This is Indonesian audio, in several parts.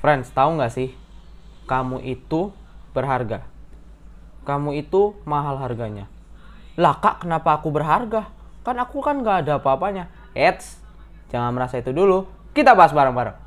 Friends, tahu nggak sih? Kamu itu berharga. Kamu itu mahal harganya. Lah kak, kenapa aku berharga? Kan aku kan nggak ada apa-apanya. Eits, jangan merasa itu dulu. Kita bahas bareng-bareng.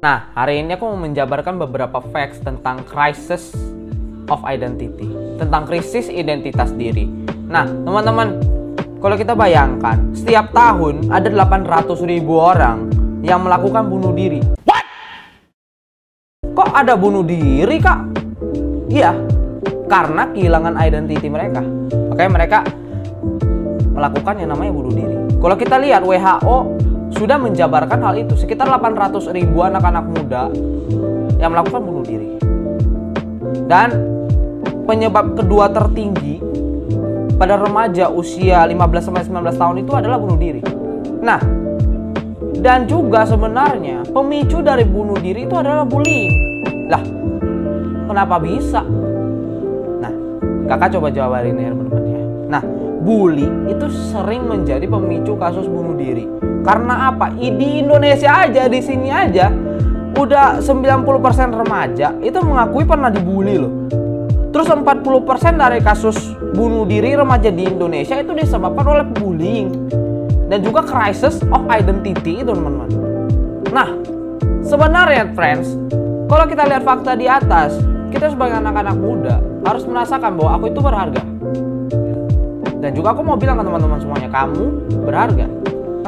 Nah, hari ini aku mau menjabarkan beberapa facts tentang crisis of identity, tentang krisis identitas diri. Nah, teman-teman, kalau kita bayangkan, setiap tahun ada 800 ribu orang yang melakukan bunuh diri. What? Kok ada bunuh diri, Kak? Iya, karena kehilangan identity mereka. Makanya mereka melakukan yang namanya bunuh diri. Kalau kita lihat WHO sudah menjabarkan hal itu. Sekitar 800 ribu anak-anak muda yang melakukan bunuh diri. Dan penyebab kedua tertinggi pada remaja usia 15 sampai 19 tahun itu adalah bunuh diri. Nah, dan juga sebenarnya pemicu dari bunuh diri itu adalah bullying. Lah, kenapa bisa? Nah, kakak coba jawarin ya teman-teman ya. Nah, bully itu sering menjadi pemicu kasus bunuh diri. Karena apa? Di Indonesia aja, di sini aja udah 90% remaja itu mengakui pernah dibully loh. Terus 40% dari kasus bunuh diri remaja di Indonesia itu disebabkan oleh bullying dan juga crisis of identity itu teman-teman. Nah, sebenarnya friends, kalau kita lihat fakta di atas, kita sebagai anak-anak muda harus merasakan bahwa aku itu berharga. Dan juga aku mau bilang ke teman-teman semuanya, kamu berharga.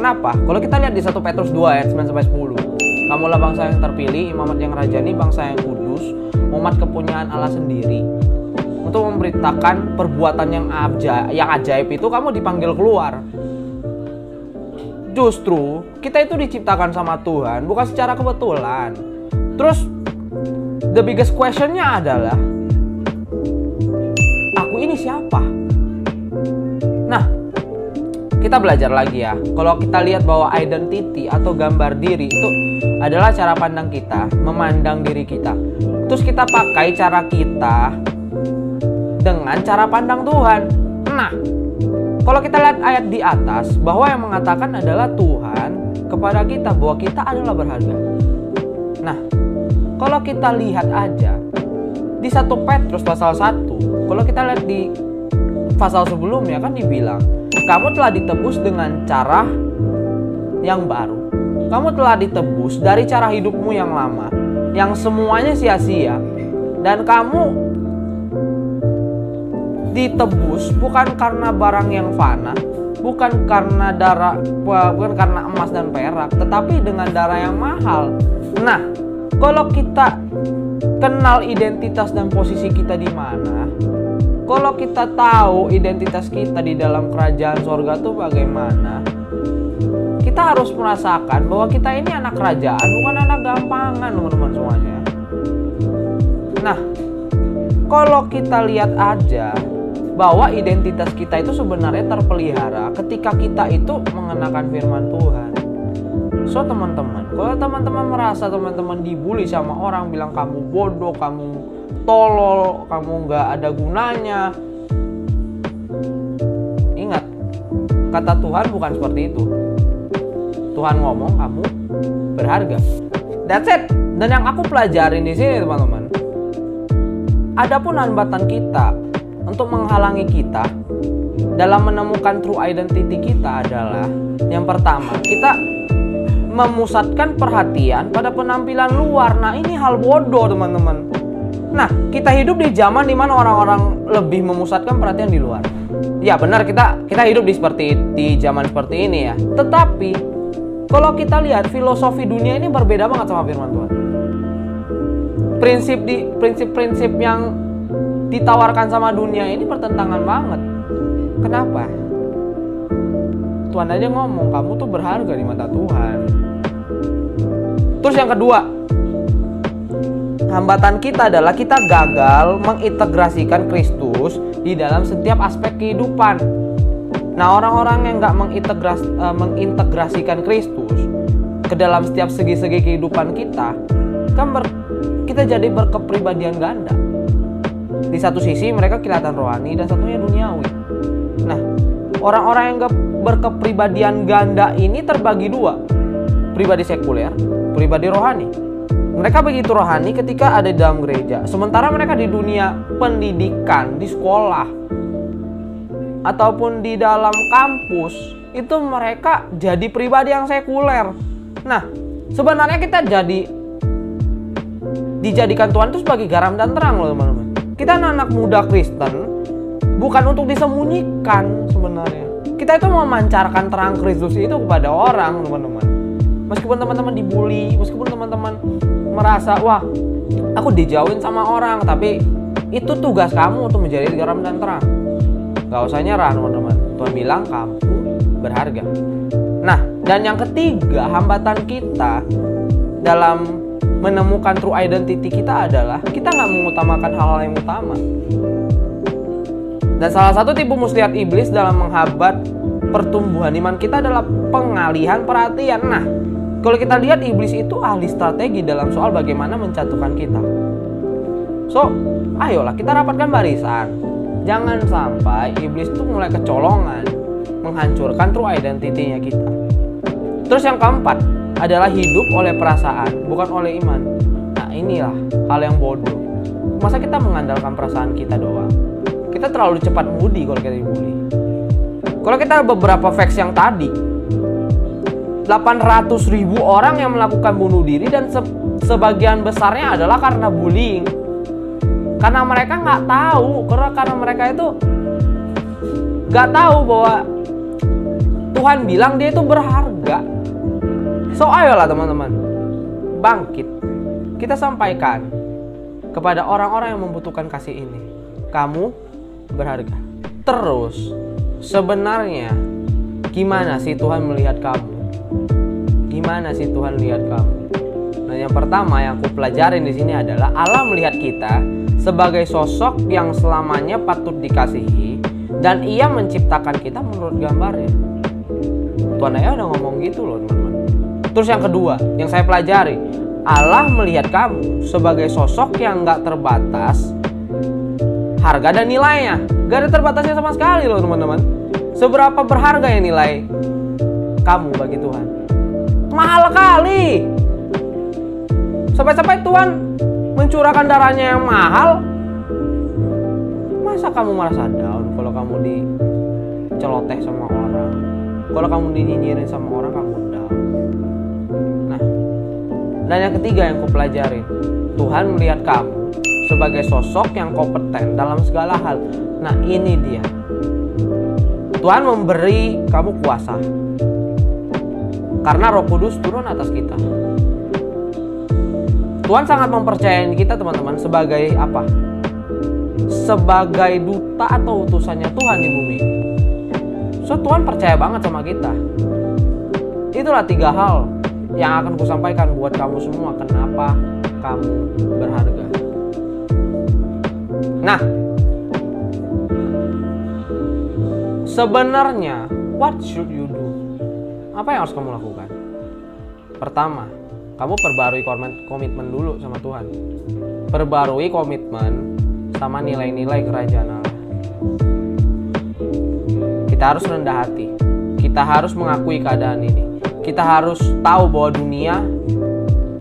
Kenapa? Kalau kita lihat di 1 Petrus 2 ayat 9 sampai 10. Kamulah bangsa yang terpilih, imamat yang rajani, bangsa yang kudus, umat kepunyaan Allah sendiri. Untuk memberitakan perbuatan yang ajaib, yang ajaib itu kamu dipanggil keluar. Justru kita itu diciptakan sama Tuhan bukan secara kebetulan. Terus the biggest questionnya adalah aku ini siapa? Kita belajar lagi ya. Kalau kita lihat bahwa identity atau gambar diri itu adalah cara pandang kita, memandang diri kita. Terus kita pakai cara kita dengan cara pandang Tuhan. Nah, kalau kita lihat ayat di atas bahwa yang mengatakan adalah Tuhan kepada kita bahwa kita adalah berharga. Nah, kalau kita lihat aja di satu Petrus pasal 1, kalau kita lihat di pasal sebelumnya kan dibilang, kamu telah ditebus dengan cara yang baru. Kamu telah ditebus dari cara hidupmu yang lama, yang semuanya sia-sia. Dan kamu ditebus bukan karena barang yang fana, bukan karena darah bukan karena emas dan perak, tetapi dengan darah yang mahal. Nah, kalau kita kenal identitas dan posisi kita di mana, kalau kita tahu identitas kita di dalam kerajaan sorga itu bagaimana, kita harus merasakan bahwa kita ini anak kerajaan, bukan anak gampangan, teman-teman semuanya. Nah, kalau kita lihat aja bahwa identitas kita itu sebenarnya terpelihara ketika kita itu mengenakan firman Tuhan. So teman-teman, kalau teman-teman merasa teman-teman dibully sama orang bilang kamu bodoh, kamu tolol, kamu nggak ada gunanya. Ingat, kata Tuhan bukan seperti itu. Tuhan ngomong kamu berharga. That's it. Dan yang aku pelajarin di sini teman-teman, adapun hambatan kita untuk menghalangi kita dalam menemukan true identity kita adalah yang pertama, kita memusatkan perhatian pada penampilan luar. Nah, ini hal bodoh, teman-teman. Nah, kita hidup di zaman di mana orang-orang lebih memusatkan perhatian di luar. Ya, benar kita kita hidup di seperti di zaman seperti ini ya. Tetapi kalau kita lihat filosofi dunia ini berbeda banget sama firman Tuhan. Prinsip di prinsip-prinsip yang ditawarkan sama dunia ini bertentangan banget. Kenapa? Tuhan aja ngomong kamu tuh berharga di mata Tuhan. Terus yang kedua, hambatan kita adalah kita gagal mengintegrasikan Kristus di dalam setiap aspek kehidupan. Nah, orang-orang yang nggak mengintegras, uh, mengintegrasikan Kristus ke dalam setiap segi-segi kehidupan kita, kan kita jadi berkepribadian ganda. Di satu sisi mereka kelihatan rohani dan satunya duniawi. Nah, orang-orang yang gak berkepribadian ganda ini terbagi dua. Pribadi sekuler, pribadi rohani. Mereka begitu rohani ketika ada di dalam gereja. Sementara mereka di dunia pendidikan, di sekolah, ataupun di dalam kampus, itu mereka jadi pribadi yang sekuler. Nah, sebenarnya kita jadi dijadikan Tuhan itu sebagai garam dan terang loh teman-teman. Kita anak, -anak muda Kristen bukan untuk disembunyikan sebenarnya. Kita itu memancarkan terang Kristus itu kepada orang teman-teman. Meskipun teman-teman dibully, meskipun teman-teman merasa wah aku dijauhin sama orang, tapi itu tugas kamu untuk menjadi garam dan terang. Gak usah nyerah teman-teman. Tuhan bilang kamu berharga. Nah, dan yang ketiga hambatan kita dalam menemukan true identity kita adalah kita nggak mengutamakan hal-hal yang utama. Dan salah satu tipu muslihat iblis dalam menghambat pertumbuhan iman kita adalah pengalihan perhatian. Nah, kalau kita lihat iblis itu ahli strategi dalam soal bagaimana menjatuhkan kita. So, ayolah kita rapatkan barisan. Jangan sampai iblis itu mulai kecolongan menghancurkan true identity-nya kita. Terus yang keempat, adalah hidup oleh perasaan, bukan oleh iman. Nah, inilah hal yang bodoh. Masa kita mengandalkan perasaan kita doang? Kita terlalu cepat mudi kalau kita dibully. Kalau kita beberapa facts yang tadi, 800 ribu orang yang melakukan bunuh diri dan se sebagian besarnya adalah karena bullying. Karena mereka nggak tahu, karena karena mereka itu nggak tahu bahwa Tuhan bilang dia itu berharga. So ayolah teman-teman Bangkit. Kita sampaikan Kepada orang-orang yang membutuhkan kasih ini Kamu berharga. Terus Sebenarnya Gimana sih Tuhan melihat kamu Gimana sih Tuhan melihat kamu Nah yang pertama yang aku pelajarin di sini adalah Allah melihat kita sebagai sosok yang selamanya patut dikasihi dan ia menciptakan kita menurut gambarnya. Tuhan ayah udah ngomong gitu loh teman-teman. Terus yang kedua, yang saya pelajari, Allah melihat kamu sebagai sosok yang nggak terbatas harga dan nilainya. Gak ada terbatasnya sama sekali loh teman-teman. Seberapa berharga ya nilai kamu bagi Tuhan? Mahal kali. Sampai-sampai Tuhan mencurahkan darahnya yang mahal. Masa kamu merasa down kalau kamu diceloteh sama orang? Kalau kamu dinyinyirin sama orang kamu dan yang ketiga yang kupelajari, Tuhan melihat kamu sebagai sosok yang kompeten dalam segala hal. Nah ini dia. Tuhan memberi kamu kuasa. Karena roh kudus turun atas kita. Tuhan sangat mempercayai kita teman-teman sebagai apa? Sebagai duta atau utusannya Tuhan di bumi So Tuhan percaya banget sama kita. Itulah tiga hal yang akan kusampaikan buat kamu semua kenapa kamu berharga. Nah, sebenarnya what should you do? Apa yang harus kamu lakukan? Pertama, kamu perbarui komitmen dulu sama Tuhan. Perbarui komitmen sama nilai-nilai kerajaan Allah. Kita harus rendah hati. Kita harus mengakui keadaan ini kita harus tahu bahwa dunia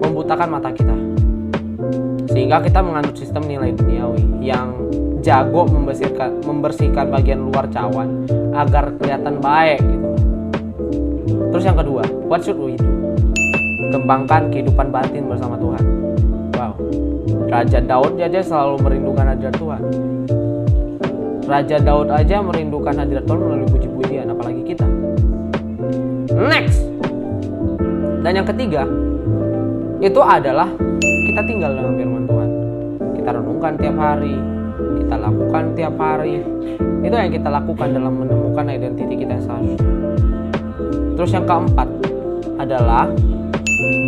membutakan mata kita sehingga kita menganut sistem nilai duniawi yang jago membersihkan membersihkan bagian luar cawan agar kelihatan baik gitu. Terus yang kedua, what should we do? Kembangkan kehidupan batin bersama Tuhan. Wow. Raja Daud aja selalu merindukan hadirat Tuhan. Raja Daud aja merindukan hadirat Tuhan melalui puji-pujian, apalagi kita. Next. Dan yang ketiga, itu adalah kita tinggal dengan firman Tuhan. Kita renungkan tiap hari, kita lakukan tiap hari. Itu yang kita lakukan dalam menemukan identiti kita yang seharusnya. Terus yang keempat adalah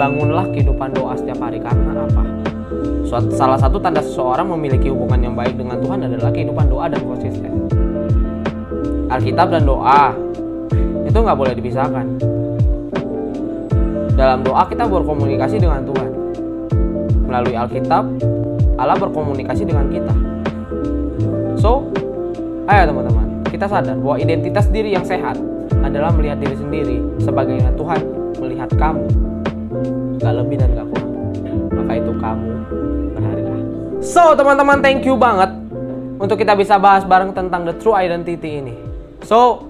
bangunlah kehidupan doa setiap hari karena apa? Salah satu tanda seseorang memiliki hubungan yang baik dengan Tuhan adalah kehidupan doa dan konsisten. Alkitab dan doa itu nggak boleh dipisahkan. Dalam doa kita berkomunikasi dengan Tuhan. Melalui Alkitab, Allah berkomunikasi dengan kita. So, ayo teman-teman, kita sadar bahwa identitas diri yang sehat adalah melihat diri sendiri sebagai Tuhan melihat kamu. Gak lebih dan gak kurang. Maka itu kamu berharga. So, teman-teman, thank you banget untuk kita bisa bahas bareng tentang the true identity ini. So,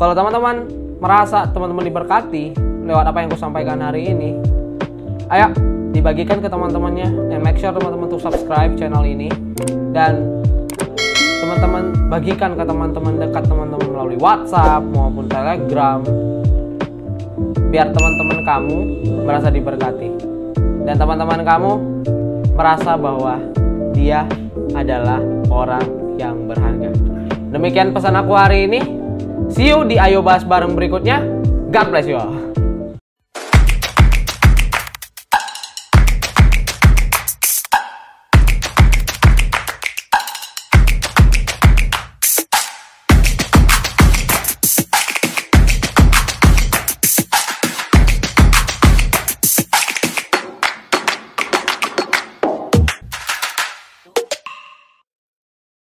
kalau teman-teman merasa teman-teman diberkati lewat apa yang aku sampaikan hari ini, ayo dibagikan ke teman-temannya dan make sure teman-teman tuh subscribe channel ini dan teman-teman bagikan ke teman-teman dekat teman-teman melalui WhatsApp maupun Telegram biar teman-teman kamu merasa diberkati dan teman-teman kamu merasa bahwa dia adalah orang yang berharga. Demikian pesan aku hari ini. See you di Ayo Bahas Bareng berikutnya. God bless you all.